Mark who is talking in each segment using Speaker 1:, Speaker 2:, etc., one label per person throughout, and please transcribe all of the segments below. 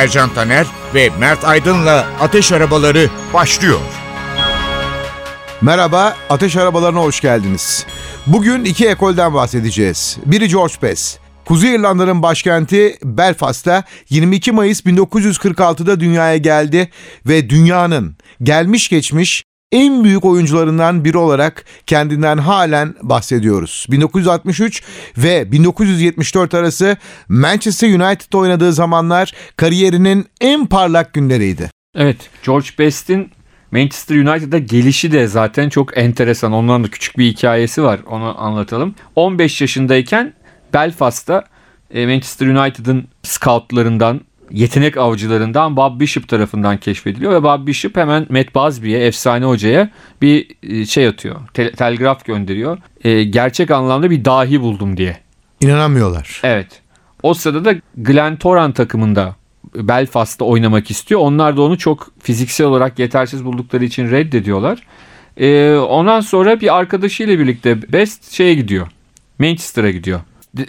Speaker 1: Ercan Taner ve Mert Aydın'la Ateş Arabaları başlıyor.
Speaker 2: Merhaba, Ateş Arabalarına hoş geldiniz. Bugün iki ekolden bahsedeceğiz. Biri George Best. Kuzey İrlanda'nın başkenti Belfast'ta 22 Mayıs 1946'da dünyaya geldi ve dünyanın gelmiş geçmiş en büyük oyuncularından biri olarak kendinden halen bahsediyoruz. 1963 ve 1974 arası Manchester United'da oynadığı zamanlar kariyerinin en parlak günleriydi.
Speaker 3: Evet, George Best'in Manchester United'a gelişi de zaten çok enteresan. Ondan da küçük bir hikayesi var. Onu anlatalım. 15 yaşındayken Belfast'ta e, Manchester United'ın scoutlarından yetenek avcılarından Bob Bishop tarafından keşfediliyor ve Bob Bishop hemen Matt Busby'ye, efsane hocaya bir e, şey atıyor. Te- telgraf gönderiyor. E, gerçek anlamda bir dahi buldum diye.
Speaker 2: İnanamıyorlar.
Speaker 3: Evet. O sırada da Glentoran takımında Belfast'ta oynamak istiyor. Onlar da onu çok fiziksel olarak yetersiz buldukları için reddediyorlar. E, ondan sonra bir arkadaşıyla birlikte Best şeye gidiyor. Manchester'a gidiyor.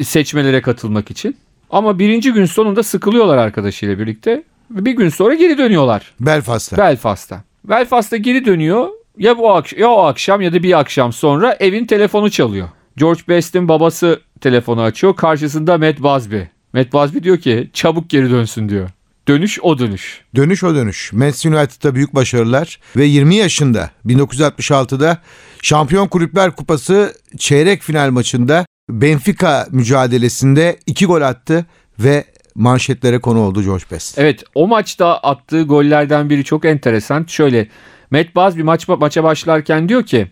Speaker 3: Seçmelere katılmak için. Ama birinci gün sonunda sıkılıyorlar arkadaşıyla birlikte. Bir gün sonra geri dönüyorlar.
Speaker 2: Belfast'ta.
Speaker 3: Belfast'a. Belfast'a geri dönüyor. Ya bu akşam ya o akşam ya da bir akşam sonra evin telefonu çalıyor. George Best'in babası telefonu açıyor. Karşısında Matt Busby. Matt Busby diyor ki çabuk geri dönsün diyor. Dönüş o dönüş.
Speaker 2: Dönüş o dönüş. Manchester United'da büyük başarılar ve 20 yaşında 1966'da Şampiyon Kulüpler Kupası çeyrek final maçında Benfica mücadelesinde iki gol attı ve manşetlere konu oldu George Best.
Speaker 3: Evet o maçta attığı gollerden biri çok enteresan. Şöyle Matt Busby maç, maça başlarken diyor ki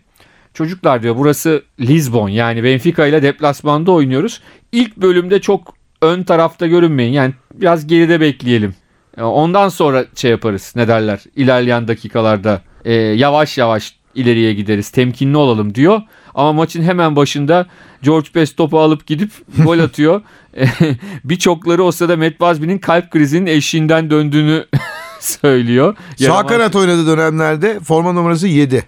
Speaker 3: çocuklar diyor burası Lisbon yani Benfica ile deplasmanda oynuyoruz. İlk bölümde çok ön tarafta görünmeyin yani biraz geride bekleyelim. Ondan sonra şey yaparız ne derler ilerleyen dakikalarda e, yavaş yavaş ileriye gideriz temkinli olalım diyor. Ama maçın hemen başında George Best topu alıp gidip gol atıyor. Birçokları o sırada Matt Busby'nin kalp krizinin eşiğinden döndüğünü söylüyor.
Speaker 2: Sağ kanat oynadığı dönemlerde forma numarası 7.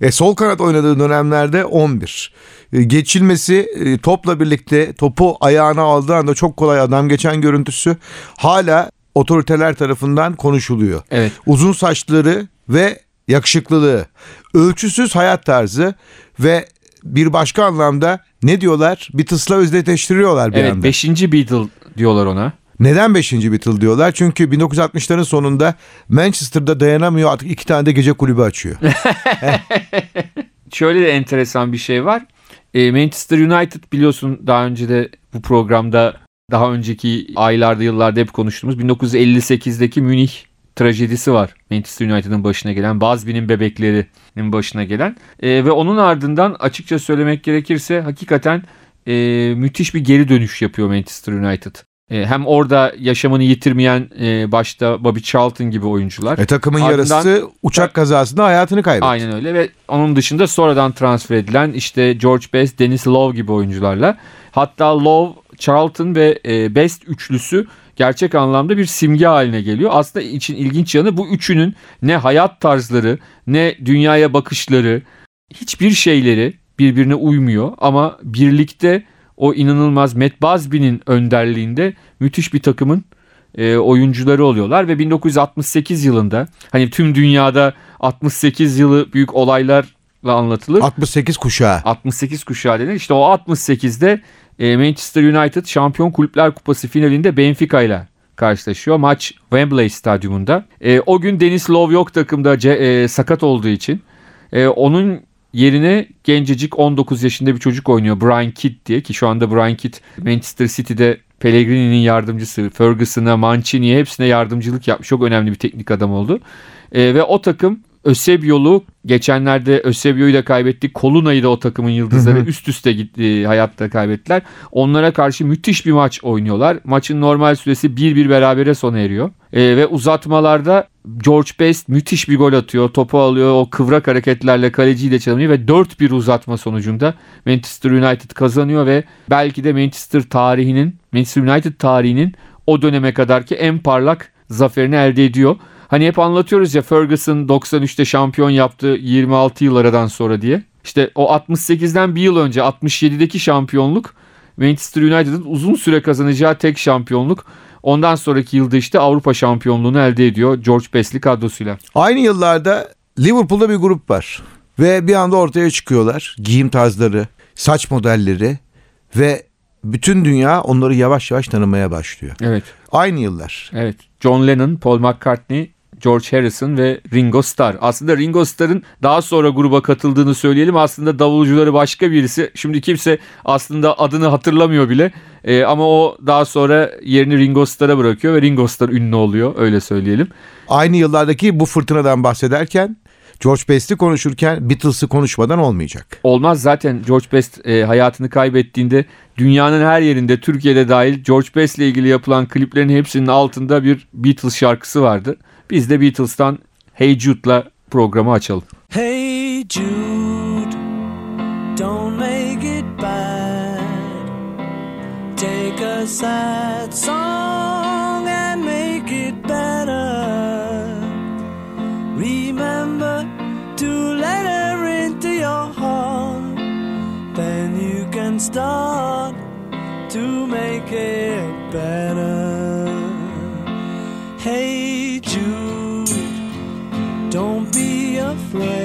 Speaker 2: E, sol kanat oynadığı dönemlerde 11. E, geçilmesi e, topla birlikte topu ayağına aldığı anda çok kolay adam geçen görüntüsü hala otoriteler tarafından konuşuluyor.
Speaker 3: Evet.
Speaker 2: Uzun saçları ve yakışıklılığı, ölçüsüz hayat tarzı ve bir başka anlamda ne diyorlar? Beatles'la özdeşleştiriyorlar bir
Speaker 3: Evet
Speaker 2: anda.
Speaker 3: 5. Beatle diyorlar ona.
Speaker 2: Neden 5. Beatle diyorlar? Çünkü 1960'ların sonunda Manchester'da dayanamıyor artık iki tane de gece kulübü açıyor.
Speaker 3: Şöyle de enteresan bir şey var. E, Manchester United biliyorsun daha önce de bu programda daha önceki aylarda yıllarda hep konuştuğumuz 1958'deki Münih trajedisi var. Manchester United'ın başına gelen Busby'nin bebeklerinin başına gelen E, ve onun ardından açıkça söylemek gerekirse hakikaten e, müthiş bir geri dönüş yapıyor Manchester United. E, hem orada yaşamını yitirmeyen e, başta Bobby Charlton gibi oyuncular.
Speaker 2: E, takımın
Speaker 3: Ardından-
Speaker 2: yarısı uçak kazasında hayatını kaybetti.
Speaker 3: Aynen öyle ve onun dışında sonradan transfer edilen işte George Best, Dennis Love gibi oyuncularla. Hatta Love, Charlton ve e, Best üçlüsü gerçek anlamda bir simge haline geliyor. Aslında için ilginç yanı bu üçünün ne hayat tarzları ne dünyaya bakışları hiçbir şeyleri birbirine uymuyor ama birlikte o inanılmaz Matt Busby'nin önderliğinde müthiş bir takımın e, oyuncuları oluyorlar ve 1968 yılında hani tüm dünyada 68 yılı büyük olaylarla anlatılır.
Speaker 2: 68 kuşağı.
Speaker 3: 68 kuşağı denir. İşte o 68'de e, Manchester United Şampiyon Kulüpler Kupası finalinde Benfica ile karşılaşıyor. Maç Wembley Stadyumunda. E, o gün Dennis Love yok takımda e, sakat olduğu için. Onun yerine gencecik 19 yaşında bir çocuk oynuyor Brian Kidd diye ki şu anda Brian Kidd Manchester City'de Pellegrini'nin yardımcısı. Ferguson'a, Mancini'ye hepsine yardımcılık yapmış. Çok önemli bir teknik adam oldu. E, ve o takım Ösebiol'u geçenlerde Ösebio'yu da kaybettik. Koluna'yı da o takımın yıldızları üst üste gitti, hayatta kaybettiler. Onlara karşı müthiş bir maç oynuyorlar. Maçın normal süresi 1-1 berabere sona eriyor. E, ve uzatmalarda George Best müthiş bir gol atıyor. Topu alıyor o kıvrak hareketlerle kaleciyle çalınıyor ve 4-1 uzatma sonucunda Manchester United kazanıyor ve belki de Manchester tarihinin Manchester United tarihinin o döneme kadarki en parlak zaferini elde ediyor. Hani hep anlatıyoruz ya Ferguson 93'te şampiyon yaptı 26 yıl aradan sonra diye. İşte o 68'den bir yıl önce 67'deki şampiyonluk Manchester United'ın uzun süre kazanacağı tek şampiyonluk. Ondan sonraki yılda işte Avrupa şampiyonluğunu elde ediyor George Best'li kadrosuyla.
Speaker 2: Aynı yıllarda Liverpool'da bir grup var. Ve bir anda ortaya çıkıyorlar. Giyim tarzları, saç modelleri ve bütün dünya onları yavaş yavaş tanımaya başlıyor.
Speaker 3: Evet.
Speaker 2: Aynı yıllar.
Speaker 3: Evet. John Lennon, Paul McCartney, George Harrison ve Ringo Starr. Aslında Ringo Starr'ın daha sonra gruba katıldığını söyleyelim. Aslında davulcuları başka birisi. Şimdi kimse aslında adını hatırlamıyor bile. Ee, ama o daha sonra yerini Ringo Starr'a bırakıyor ve Ringo Starr ünlü oluyor. Öyle söyleyelim.
Speaker 2: Aynı yıllardaki bu fırtınadan bahsederken George Best'i konuşurken Beatles'ı konuşmadan olmayacak.
Speaker 3: Olmaz zaten George Best e, hayatını kaybettiğinde dünyanın her yerinde Türkiye'de dahil George Best ile ilgili yapılan kliplerin hepsinin altında bir Beatles şarkısı vardı. Biz de Beatles'tan Hey Jude'la programı açalım.
Speaker 4: Hey Jude, don't make it bad. Take a sad song and make it better. Remember to let her into your heart. Then you can start to make it better. flame.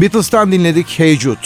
Speaker 2: Beatles'tan dinledik Hey Jude.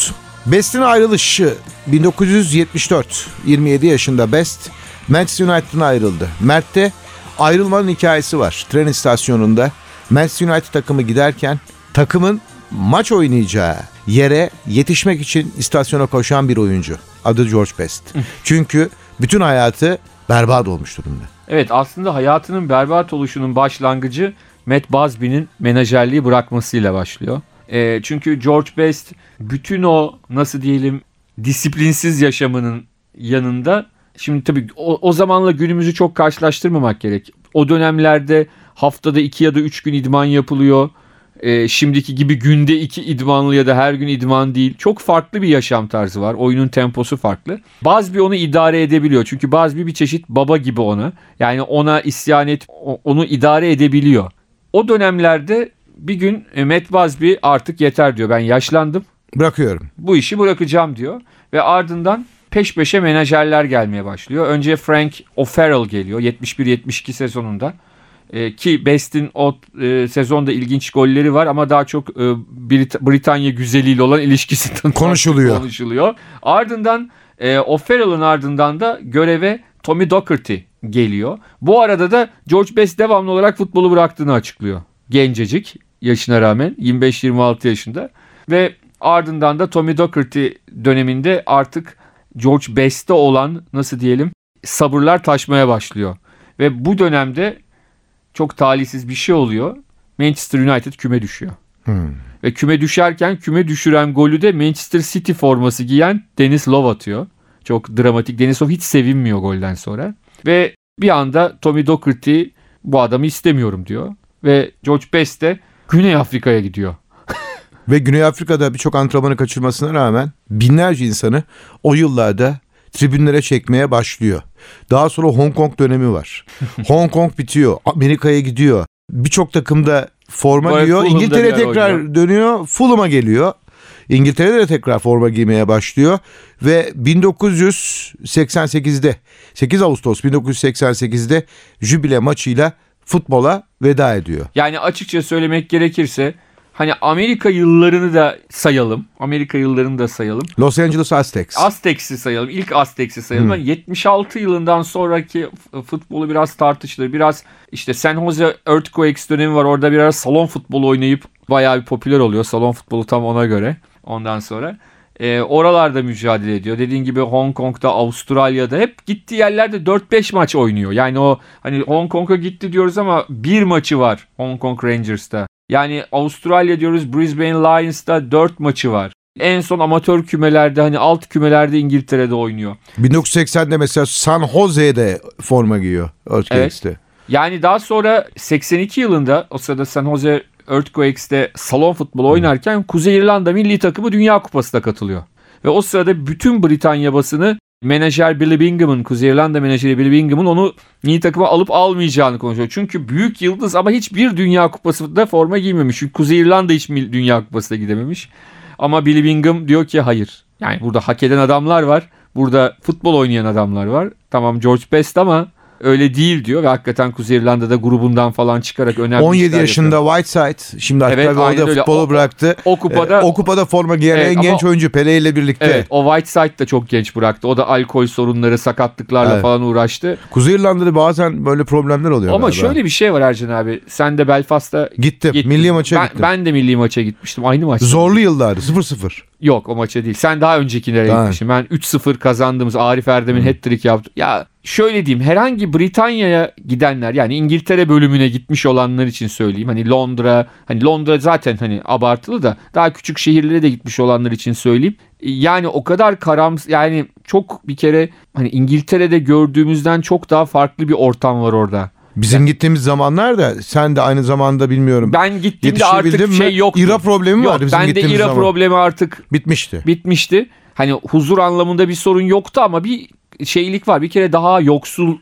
Speaker 2: Best'in ayrılışı 1974. 27 yaşında Best Manchester United'dan ayrıldı. Mert'te ayrılmanın hikayesi var. Tren istasyonunda Manchester United takımı giderken takımın maç oynayacağı yere yetişmek için istasyona koşan bir oyuncu. Adı George Best. Çünkü bütün hayatı berbat olmuş durumda.
Speaker 3: Evet aslında hayatının berbat oluşunun başlangıcı Matt Busby'nin menajerliği bırakmasıyla başlıyor. E, çünkü George Best bütün o nasıl diyelim disiplinsiz yaşamının yanında şimdi tabii o, o zamanla günümüzü çok karşılaştırmamak gerek. O dönemlerde haftada iki ya da üç gün idman yapılıyor. E, şimdiki gibi günde iki idmanlı ya da her gün idman değil. Çok farklı bir yaşam tarzı var. Oyunun temposu farklı. Busby onu idare edebiliyor. Çünkü Busby bir çeşit baba gibi ona. Yani ona isyan et, onu idare edebiliyor. O dönemlerde bir gün e, Matt Busby artık yeter diyor. Ben yaşlandım.
Speaker 2: Bırakıyorum.
Speaker 3: Bu işi bırakacağım diyor. Ve ardından peş peşe menajerler gelmeye başlıyor. Önce Frank O'Farrell geliyor 71-72 sezonunda. Ee, ki Best'in o e, sezonda ilginç golleri var ama daha çok e, Brit- Britanya güzeliyle olan ilişkisinden
Speaker 2: Konuşuluyor.
Speaker 3: konuşuluyor. Ardından e, O'Farrell'ın ardından da göreve Tommy Docherty geliyor. Bu arada da George Best devamlı olarak futbolu bıraktığını açıklıyor. Gencecik yaşına rağmen 25-26 yaşında ve ardından da Tommy Docherty döneminde artık George Best'te olan nasıl diyelim sabırlar taşmaya başlıyor. Ve bu dönemde çok talihsiz bir şey oluyor. Manchester United küme düşüyor. Ve küme düşerken küme düşüren golü de Manchester City forması giyen Dennis Love atıyor. Çok dramatik. Dennis Love hiç sevinmiyor golden sonra. Ve bir anda Tommy Docherty bu adamı istemiyorum diyor. Ve George Best de Güney Afrika'ya gidiyor.
Speaker 2: Ve Güney Afrika'da birçok antrenmanı kaçırmasına rağmen binlerce insanı o yıllarda tribünlere çekmeye başlıyor. Daha sonra Hong Kong dönemi var. Hong Kong bitiyor. Amerika'ya gidiyor. Birçok takımda forma giyiyor.
Speaker 3: Fulham'da
Speaker 2: İngiltere tekrar
Speaker 3: oynuyor.
Speaker 2: dönüyor. Fulham'a geliyor. İngiltere'de de tekrar forma giymeye başlıyor ve 1988'de 8 Ağustos 1988'de jübile maçıyla futbola veda ediyor.
Speaker 3: Yani açıkça söylemek gerekirse hani Amerika yıllarını da sayalım. Amerika yıllarını da sayalım.
Speaker 2: Los Angeles Aztecs.
Speaker 3: Aztecs'i sayalım. İlk Aztecs'i sayalım. Yani 76 yılından sonraki futbolu biraz tartışılır. Biraz işte San Jose Earthquakes dönemi var. Orada biraz salon futbolu oynayıp bayağı bir popüler oluyor. Salon futbolu tam ona göre. Ondan sonra. Ee, oralarda mücadele ediyor. Dediğin gibi Hong Kong'da, Avustralya'da hep gittiği yerlerde 4-5 maç oynuyor. Yani o hani Hong Kong'a gitti diyoruz ama bir maçı var Hong Kong Rangers'ta. Yani Avustralya diyoruz Brisbane Lions'ta 4 maçı var. En son amatör kümelerde hani alt kümelerde İngiltere'de oynuyor.
Speaker 2: 1980'de mesela San Jose'de forma giyiyor Earthquakes'te.
Speaker 3: Yani daha sonra 82 yılında o sırada San Jose Earthquakes'te salon futbolu oynarken Kuzey İrlanda milli takımı Dünya Kupası'na katılıyor. Ve o sırada bütün Britanya basını menajer Billy Bingham'ın, Kuzey İrlanda menajeri Billy Bingham'ın onu milli takıma alıp almayacağını konuşuyor. Çünkü büyük yıldız ama hiçbir Dünya Kupası'nda forma giymemiş. Çünkü Kuzey İrlanda hiç Dünya Kupası'na gidememiş. Ama Billy Bingham diyor ki hayır. Yani burada hak eden adamlar var. Burada futbol oynayan adamlar var. Tamam George Best ama öyle değil diyor ve hakikaten Kuzey İrlanda'da grubundan falan çıkarak önemli
Speaker 2: 17
Speaker 3: işler
Speaker 2: yaşında
Speaker 3: yapıyor.
Speaker 2: Whiteside. Şimdi hatta
Speaker 3: Evet, aynen
Speaker 2: orada
Speaker 3: öyle.
Speaker 2: futbolu
Speaker 3: O-
Speaker 2: bıraktı.
Speaker 3: o kupada-
Speaker 2: Ee, o kupada forma giyen
Speaker 3: Evet,
Speaker 2: en genç oyuncu Pele ile birlikte.
Speaker 3: Evet o Whiteside de çok genç bıraktı. O da alkol sorunları, sakatlıklarla
Speaker 2: Evet.
Speaker 3: falan uğraştı.
Speaker 2: Kuzey İrlanda'da bazen böyle problemler oluyor
Speaker 3: Ama
Speaker 2: galiba.
Speaker 3: şöyle bir şey var Ercan abi. Sen de Belfast'a
Speaker 2: Gittim.
Speaker 3: gittin.
Speaker 2: Milli maça
Speaker 3: ben,
Speaker 2: gittim.
Speaker 3: Ben de milli maça gitmiştim. Aynı maç.
Speaker 2: Zorlu yıllardı 0-0.
Speaker 3: Yok o maça değil. Sen daha öncekilere
Speaker 2: Daha-
Speaker 3: gitmişsin. Ben 3-0 kazandığımız Arif Erdem'in hat-trick yaptı. Ya şöyle diyeyim herhangi Britanya'ya gidenler yani İngiltere bölümüne gitmiş olanlar için söyleyeyim. Hani Londra hani Londra zaten hani abartılı da daha küçük şehirlere de gitmiş olanlar için söyleyeyim. Yani o kadar karams yani çok bir kere hani İngiltere'de gördüğümüzden çok daha farklı bir ortam var orada.
Speaker 2: Bizim gittiğimiz zamanlar da sen de aynı zamanda bilmiyorum.
Speaker 3: Ben gittiğimde artık
Speaker 2: mi?
Speaker 3: şey yoktu.
Speaker 2: İra problemi
Speaker 3: Yok,
Speaker 2: vardı bizim
Speaker 3: bende
Speaker 2: gittiğimiz
Speaker 3: İra
Speaker 2: zaman.
Speaker 3: problemi artık
Speaker 2: Bitmişti.
Speaker 3: bitmişti. Hani huzur anlamında bir sorun yoktu ama bir şeylik var. Bir kere daha yoksul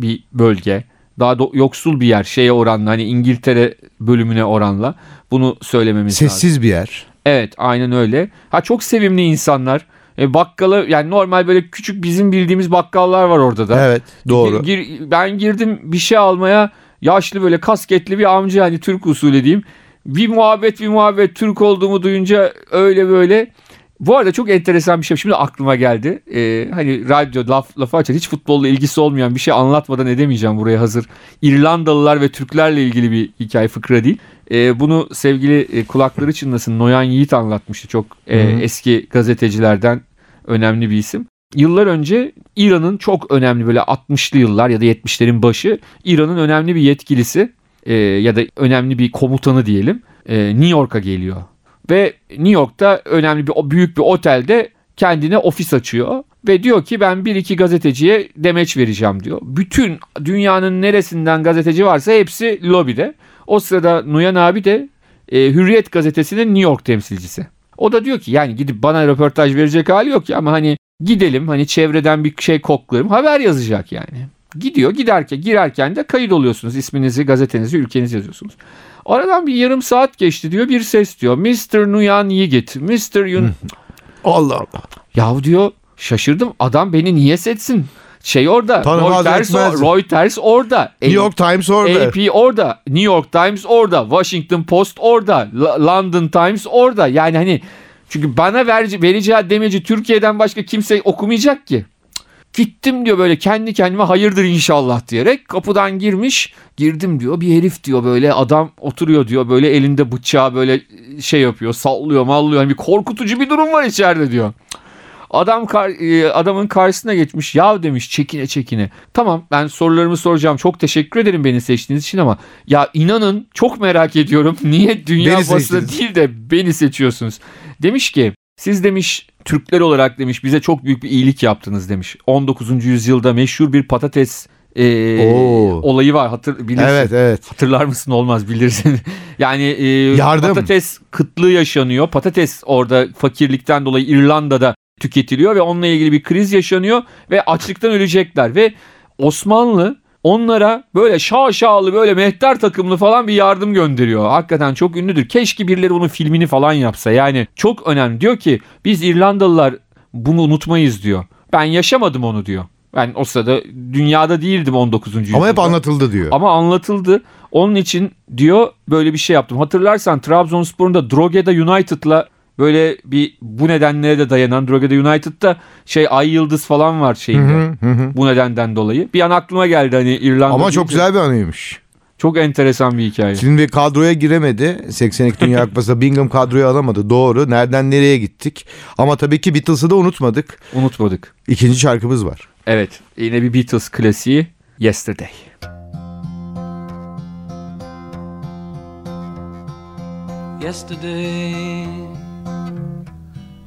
Speaker 3: bir bölge. Daha do- yoksul bir yer şeye oranla hani İngiltere bölümüne oranla. Bunu söylememiz lazım.
Speaker 2: Sessiz bir yer.
Speaker 3: Evet aynen öyle. Ha çok sevimli insanlar. E, bakkalı yani normal böyle küçük bizim bildiğimiz bakkallar var orada da.
Speaker 2: Evet doğru.
Speaker 3: Gir- gir- ben girdim bir şey almaya yaşlı böyle kasketli bir amca hani Türk usulü diyeyim. bir muhabbet bir muhabbet Türk olduğumu duyunca öyle böyle. Bu arada çok enteresan bir şey. Şimdi aklıma geldi. Ee, hani radyo laf, lafı açar. Hiç futbolla ilgisi olmayan bir şey anlatmadan edemeyeceğim buraya hazır. İrlandalılar ve Türklerle ilgili bir hikaye fıkra değil. Ee, bunu sevgili e, kulakları çınlasın Noyan Yiğit anlatmıştı. Çok e, eski gazetecilerden önemli bir isim. Yıllar önce İran'ın çok önemli böyle 60'lı yıllar ya da 70'lerin başı İran'ın önemli bir yetkilisi e, ya da önemli bir komutanı diyelim e, New York'a geliyor. Ve New York'ta önemli bir büyük bir otelde kendine ofis açıyor ve diyor ki ben bir iki gazeteciye demeç vereceğim diyor. Bütün dünyanın neresinden gazeteci varsa hepsi lobide. O sırada Nuyan abi de e, Hürriyet gazetesinin New York temsilcisi. O da diyor ki yani gidip bana röportaj verecek hali yok ki ama hani gidelim hani çevreden bir şey koklarım haber yazacak yani. Gidiyor giderken girerken de kayıt oluyorsunuz isminizi gazetenizi ülkenizi yazıyorsunuz. Aradan bir yarım saat geçti diyor bir ses diyor Mr. Nuyan Yigit Mr. Yun
Speaker 2: Allah Allah.
Speaker 3: Yahu diyor şaşırdım adam beni niye seçsin? Şey orada
Speaker 2: Tanımaz
Speaker 3: Reuters,
Speaker 2: etmez.
Speaker 3: Reuters orada.
Speaker 2: New York Times orada.
Speaker 3: AP orada. New York Times orada. Washington Post orada. London Times orada. Yani hani çünkü bana verici, vereceği demeci Türkiye'den başka kimse okumayacak ki. Gittim diyor böyle kendi kendime hayırdır inşallah diyerek kapıdan girmiş. Girdim diyor bir herif diyor böyle adam oturuyor diyor böyle elinde bıçağı böyle şey yapıyor sallıyor mallıyor. Hani bir korkutucu bir durum var içeride diyor. Adam kar- e, adamın karşısına geçmiş. Ya demiş çekine çekine. Tamam ben sorularımı soracağım. Çok teşekkür ederim beni seçtiğiniz için ama ya inanın çok merak ediyorum. Niye dünya
Speaker 2: Beni
Speaker 3: basını değil de beni seçiyorsunuz? Demiş ki siz demiş Türkler olarak demiş bize çok büyük bir iyilik yaptınız demiş. 19. yüzyılda meşhur bir patates e,
Speaker 2: Oo.
Speaker 3: olayı var. Hatır, bilirsin.
Speaker 2: Evet evet.
Speaker 3: Hatırlar mısın olmaz bilirsin. yani e,
Speaker 2: Yardım.
Speaker 3: patates kıtlığı yaşanıyor. Patates orada fakirlikten dolayı İrlanda'da tüketiliyor ve onunla ilgili bir kriz yaşanıyor ve açlıktan ölecekler ve Osmanlı onlara böyle şaşalı böyle mehter takımlı falan bir yardım gönderiyor. Hakikaten çok ünlüdür. Keşke birileri bunun filmini falan yapsa. Yani çok önemli. Diyor ki biz İrlandalılar bunu unutmayız diyor. Ben yaşamadım onu diyor. Ben o sırada dünyada değildim 19. yüzyılda.
Speaker 2: Ama hep anlatıldı diyor.
Speaker 3: Ama anlatıldı. Onun için diyor böyle bir şey yaptım. Hatırlarsan Trabzonspor'un da Drogheda United'la böyle bir bu nedenlere de dayanan Drogheda United'da şey ay yıldız falan var şeyinde.
Speaker 2: hı, hı hı.
Speaker 3: Bu nedenden dolayı. Bir an aklıma geldi hani İrlanda.
Speaker 2: Ama çok güzel bir anıymış.
Speaker 3: Çok enteresan bir hikaye.
Speaker 2: Şimdi kadroya giremedi. 82 Dünya Kupası'nda Bingham kadroya alamadı. Doğru. Nereden nereye gittik. Ama tabii ki Beatles'ı da unutmadık.
Speaker 3: Unutmadık.
Speaker 2: İkinci şarkımız var.
Speaker 3: Evet. Yine bir Beatles klasiği Yesterday.
Speaker 4: yesterday.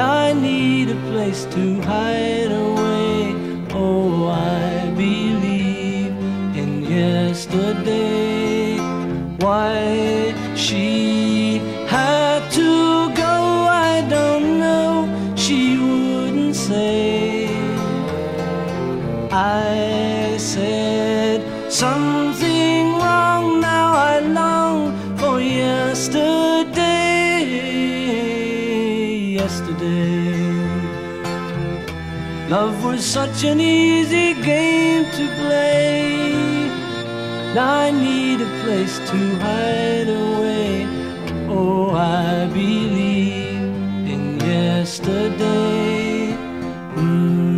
Speaker 4: I need a place to hide away. Oh, I believe in yesterday. Why she had to go, I don't know. She wouldn't say. I love was such an easy game to play. Now I need a place to hide away. Oh, I believe in yesterday. Mm-hmm.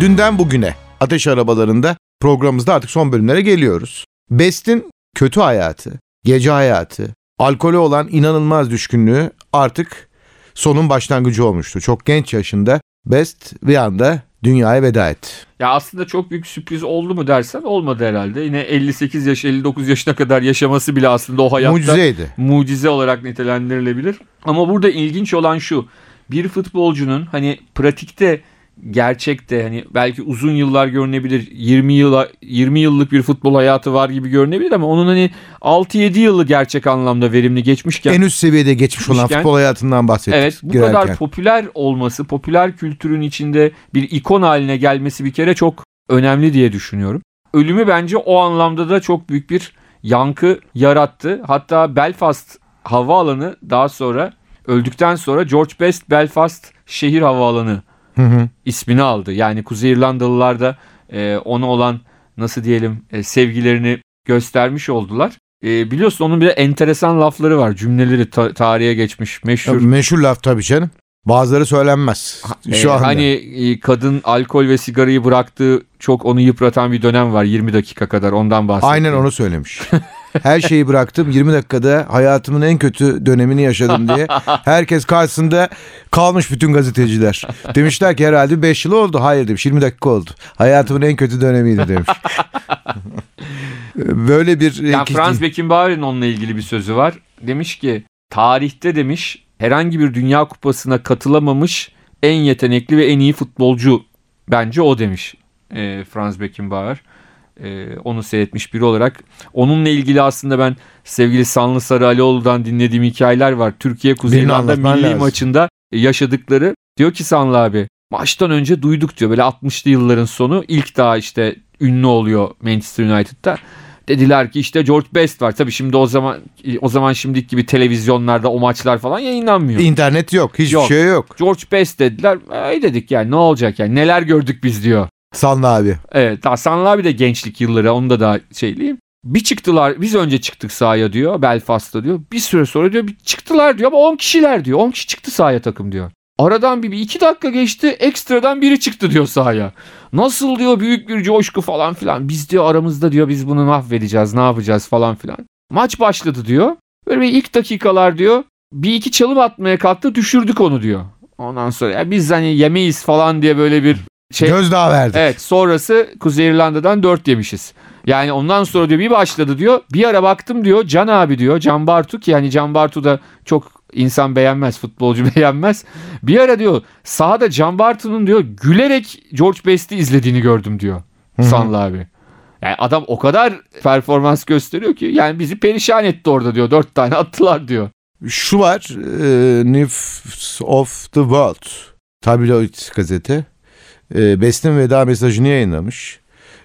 Speaker 2: Dünden bugüne ateş arabalarında programımızda artık son bölümlere geliyoruz. Best'in kötü hayatı, gece hayatı, alkole olan inanılmaz düşkünlüğü artık sonun başlangıcı olmuştu. Çok genç yaşında Best bir anda dünyaya veda etti.
Speaker 3: Ya aslında çok büyük sürpriz oldu mu dersen olmadı herhalde. Yine 58 yaş 59 yaşına kadar yaşaması bile aslında o hayatta
Speaker 2: Mucizeydi.
Speaker 3: mucize olarak nitelendirilebilir. Ama burada ilginç olan şu. Bir futbolcunun hani pratikte gerçekte hani belki uzun yıllar görünebilir. 20 yıla 20 yıllık bir futbol hayatı var gibi görünebilir ama onun hani 6-7 yılı gerçek anlamda verimli geçmişken
Speaker 2: En üst seviyede geçmiş olan futbol hayatından bahsettik.
Speaker 3: Evet bu
Speaker 2: girerken.
Speaker 3: kadar popüler olması, popüler kültürün içinde bir ikon haline gelmesi bir kere çok önemli diye düşünüyorum. Ölümü bence o anlamda da çok büyük bir yankı yarattı. Hatta Belfast havaalanı daha sonra öldükten sonra George Best Belfast şehir havaalanı
Speaker 2: Hı hı.
Speaker 3: ismini aldı. Yani Kuzey İrlandalılar da e, ona olan nasıl diyelim e, sevgilerini göstermiş oldular. E, biliyorsun onun bir de enteresan lafları var. Cümleleri ta- tarihe geçmiş. Meşhur.
Speaker 2: Meşhur laf tabii canım. Bazıları söylenmez. Şu
Speaker 3: Ee,
Speaker 2: anda.
Speaker 3: Hani e, kadın alkol ve sigarayı bıraktığı çok onu yıpratan bir dönem var 20 dakika kadar ondan bahsediyor.
Speaker 2: Aynen onu söylemiş. Her şeyi bıraktım 20 dakikada hayatımın en kötü dönemini yaşadım diye. Herkes karşısında kalmış bütün gazeteciler. Demişler ki herhalde 5 yıl oldu. Hayır demiş 20 dakika oldu. Hayatımın en kötü dönemiydi demiş. Böyle bir...
Speaker 3: Yani Franz Beckenbauer'in onunla ilgili bir sözü var. Demiş ki tarihte demiş herhangi bir dünya kupasına katılamamış en yetenekli ve en iyi futbolcu bence o demiş e, Franz Beckenbauer. E, onu seyretmiş biri olarak. Onunla ilgili aslında ben sevgili Sanlı Sarı Alioğlu'dan dinlediğim hikayeler var. Türkiye Kuzey
Speaker 2: Birini
Speaker 3: İrlanda
Speaker 2: anlatman
Speaker 3: milli
Speaker 2: lazım.
Speaker 3: maçında yaşadıkları. Diyor ki Sanlı abi maçtan önce duyduk diyor böyle 60'lı yılların sonu ilk daha işte ünlü oluyor Manchester United'da. Dediler ki işte George Best var. Tabii şimdi o zaman o zaman şimdiki gibi televizyonlarda o maçlar falan yayınlanmıyor.
Speaker 2: İnternet yok. Hiçbir
Speaker 3: Yok.
Speaker 2: şey yok.
Speaker 3: George Best dediler. Ay dedik yani ne olacak yani neler gördük biz diyor.
Speaker 2: Sanlı abi.
Speaker 3: Evet Hasan abi de gençlik yılları onu da daha şeyleyeyim. Bir çıktılar biz önce çıktık sahaya diyor Belfast'ta diyor. Bir süre sonra diyor bir çıktılar diyor ama 10 kişiler diyor. 10 kişi çıktı sahaya takım diyor. Aradan bir, bir iki dakika geçti ekstradan biri çıktı diyor sahaya. Nasıl diyor büyük bir coşku falan filan. Biz diyor aramızda diyor biz bunu mahvedeceğiz ne yapacağız falan filan. Maç başladı diyor. Böyle bir ilk dakikalar diyor bir iki çalım atmaya kalktı düşürdük onu diyor. Ondan sonra ya biz hani yemeyiz falan diye böyle bir şey
Speaker 2: Gözdağı verdik.
Speaker 3: Evet sonrası Kuzey İrlanda'dan 4 yemişiz. Yani ondan sonra diyor bir başladı diyor. Bir ara baktım diyor Can abi diyor. Can Bartu ki yani Can Bartu da çok insan beğenmez futbolcu beğenmez. Bir ara diyor sahada Can Bartu'nun diyor gülerek George Best'i izlediğini gördüm diyor. Sanlı abi. Yani adam o kadar performans gösteriyor ki yani bizi perişan etti orada diyor. Dört tane attılar diyor.
Speaker 2: Şu var. E, News of the World. Tabloid gazete. E, Best'in veda mesajını yayınlamış.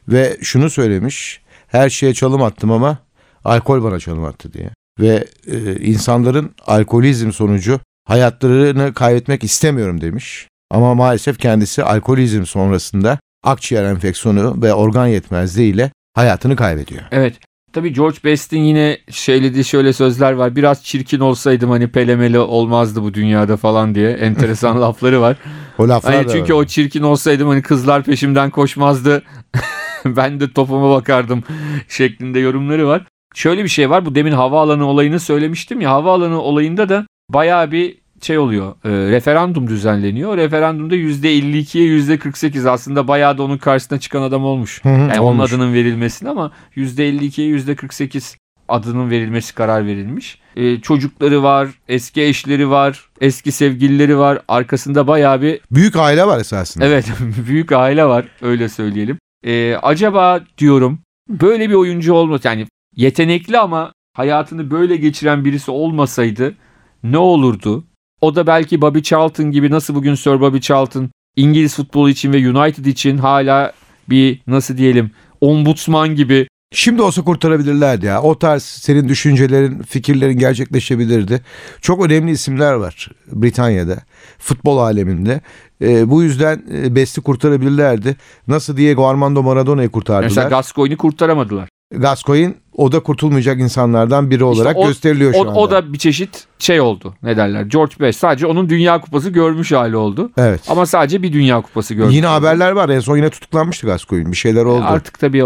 Speaker 2: Ve şunu söylemiş. Her şeye çalım attım ama alkol bana çalım attı diye. Ve e, insanların alkolizm sonucu hayatlarını kaybetmek istemiyorum demiş. Ama maalesef kendisi alkolizm sonrasında akciğer enfeksiyonu ve organ yetmezliğiyle hayatını kaybediyor.
Speaker 3: Evet. Tabii George Best'in yine söylediği şöyle sözler var. Biraz çirkin olsaydım hani pelemeli olmazdı bu dünyada falan diye enteresan lafları var.
Speaker 2: O laflar
Speaker 3: Hani çünkü
Speaker 2: var.
Speaker 3: o çirkin olsaydım hani kızlar peşimden koşmazdı. ben de topuma bakardım şeklinde yorumları var. Şöyle bir şey var. Bu demin havaalanı olayını söylemiştim ya. Havaalanı olayında da bayağı bir şey oluyor. e, referandum düzenleniyor. Referandumda %52'ye %48 aslında bayağı da onun karşısına çıkan adam olmuş.
Speaker 2: Hı hı,
Speaker 3: Yani onun
Speaker 2: olmuş.
Speaker 3: adının verilmesini ama %52'ye %48 adının verilmesi karar verilmiş. E, çocukları var, eski eşleri var, eski sevgilileri var. Arkasında bayağı bir
Speaker 2: Büyük aile var esasında.
Speaker 3: Evet büyük aile var öyle söyleyelim. Ee, acaba diyorum böyle bir oyuncu olmasa yani yetenekli ama hayatını böyle geçiren birisi olmasaydı ne olurdu? O da belki Bobby Charlton gibi nasıl bugün Sir Bobby Charlton İngiliz futbolu için ve United için hala bir nasıl diyelim ombudsman gibi
Speaker 2: Şimdi olsa kurtarabilirlerdi ya. O tarz senin düşüncelerin, fikirlerin gerçekleşebilirdi. Çok önemli isimler var Britanya'da, futbol aleminde. Ee, bu yüzden e, Best'i kurtarabilirlerdi. Nasıl Diego Armando Maradona'yı kurtardılar.
Speaker 3: mesela Gascoigne'i kurtaramadılar.
Speaker 2: Gascoigne o da kurtulmayacak insanlardan biri olarak
Speaker 3: o-
Speaker 2: gösteriliyor şu
Speaker 3: O,
Speaker 2: anda.
Speaker 3: o da bir çeşit şey oldu. Ne derler? George Best sadece onun Dünya Kupası görmüş hali oldu.
Speaker 2: Evet.
Speaker 3: Ama sadece bir Dünya Kupası görmüş.
Speaker 2: Yine
Speaker 3: oldu.
Speaker 2: haberler var. En son yine tutuklanmıştı Gascoigne. Bir şeyler oldu.
Speaker 3: Artık tabii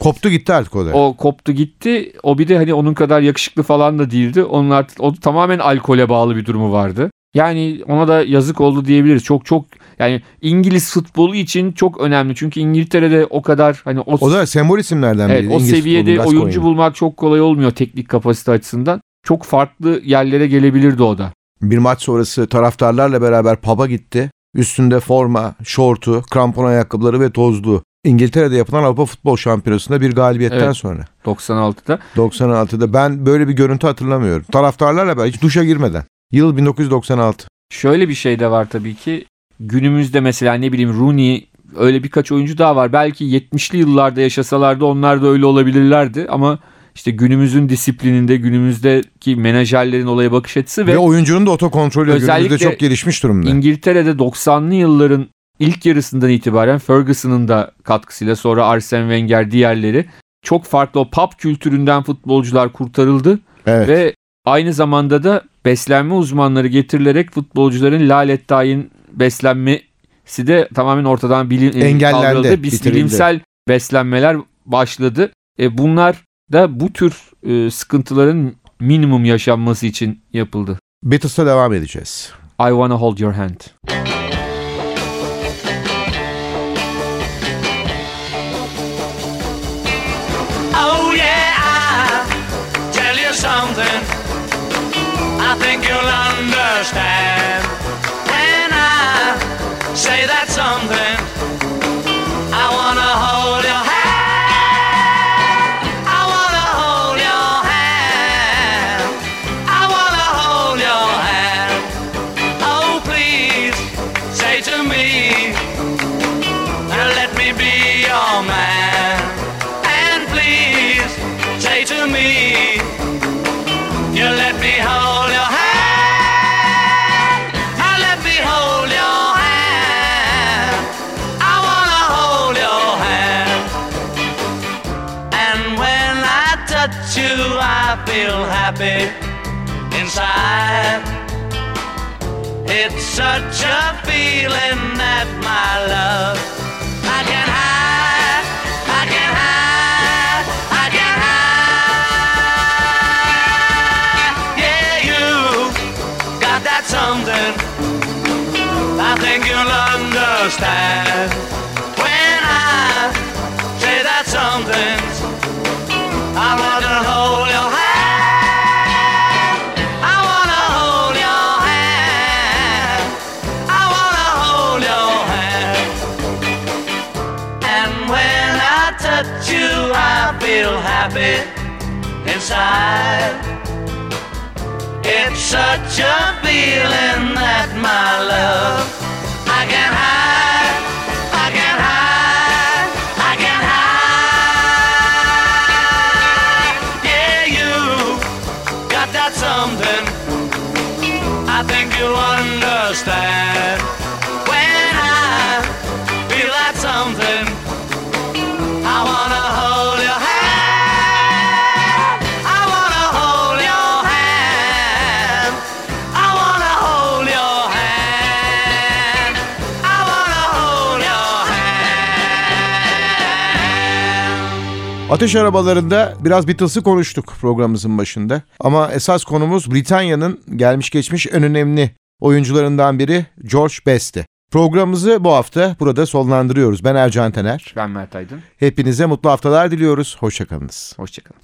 Speaker 2: Koptu gitti artık o da.
Speaker 3: o koptu gitti. O bir de hani onun kadar yakışıklı falan da değildi. Onun artık o tamamen alkole bağlı bir durumu vardı. Yani ona da yazık oldu diyebiliriz. Çok çok yani İngiliz futbolu için çok önemli. Çünkü İngiltere'de o kadar hani o,
Speaker 2: O da sembol isimlerden
Speaker 3: evet,
Speaker 2: biri.
Speaker 3: o
Speaker 2: İngiliz
Speaker 3: seviyede
Speaker 2: Gascoigne.
Speaker 3: oyuncu bulmak çok kolay olmuyor teknik kapasite açısından. Çok farklı yerlere gelebilirdi o da.
Speaker 2: Bir maç sonrası taraftarlarla beraber pub'a gitti. Üstünde forma, şortu, krampon ayakkabıları ve tozlu. İngiltere'de yapılan Avrupa Futbol Şampiyonası'nda bir galibiyetten
Speaker 3: Evet.
Speaker 2: sonra.
Speaker 3: 96'da.
Speaker 2: 96'da ben böyle bir görüntü hatırlamıyorum. Taraftarlarla beraber hiç duşa girmeden. Yıl 1996.
Speaker 3: Şöyle bir şey de var tabii ki. Günümüzde mesela ne bileyim Rooney öyle birkaç oyuncu daha var. Belki 70'li yıllarda yaşasalardı onlar da öyle olabilirlerdi ama işte günümüzün disiplininde günümüzdeki menajerlerin olaya bakış açısı
Speaker 2: Ve,
Speaker 3: ve,
Speaker 2: oyuncunun da otokontrolü günümüzde
Speaker 3: Özellikle
Speaker 2: çok gelişmiş durumda.
Speaker 3: İngiltere'de 90'lı yılların ilk yarısından itibaren Ferguson'ın da katkısıyla sonra Arsene Wenger diğerleri çok farklı o pub kültüründen futbolcular kurtarıldı
Speaker 2: evet.
Speaker 3: ve aynı zamanda da beslenme uzmanları getirilerek futbolcuların lalet tayin beslenmesi de tamamen ortadan bilim,
Speaker 2: Engellendi,
Speaker 3: kaldırıldı. Bis-
Speaker 2: bitirildi.
Speaker 3: bilimsel beslenmeler başladı. E, bunlar da bu tür e, sıkıntıların minimum yaşanması için yapıldı.
Speaker 2: Beatles'ta devam edeceğiz.
Speaker 3: I wanna hold your hand.
Speaker 5: Oh yeah, I tell you something. I think you'll understand say that something. Such a feeling that my love inside. It's such a feeling that my love
Speaker 2: Ateş arabalarında biraz Beatles'ı konuştuk programımızın başında. Ama esas konumuz Britanya'nın gelmiş geçmiş en önemli oyuncularından biri George Best'ti. Programımızı bu hafta burada sonlandırıyoruz. Ben Ercan Tener.
Speaker 3: Ben Mert Aydın.
Speaker 2: Hepinize mutlu haftalar diliyoruz. Hoşçakalınız.
Speaker 3: Hoşçakalın.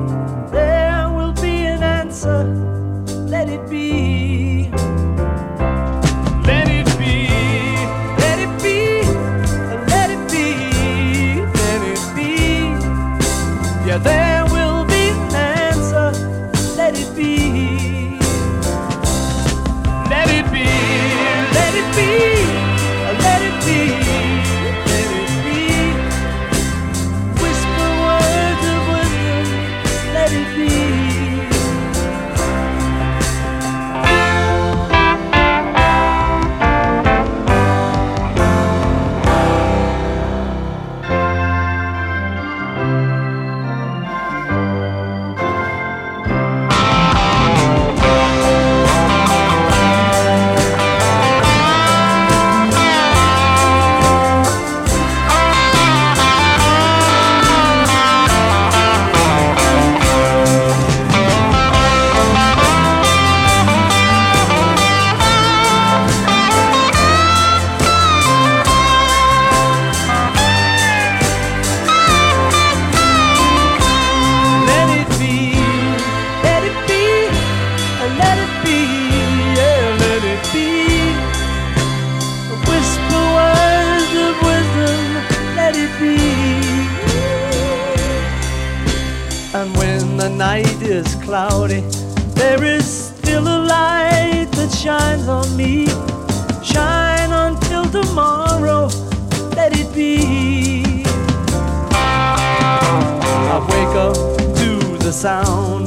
Speaker 4: sound.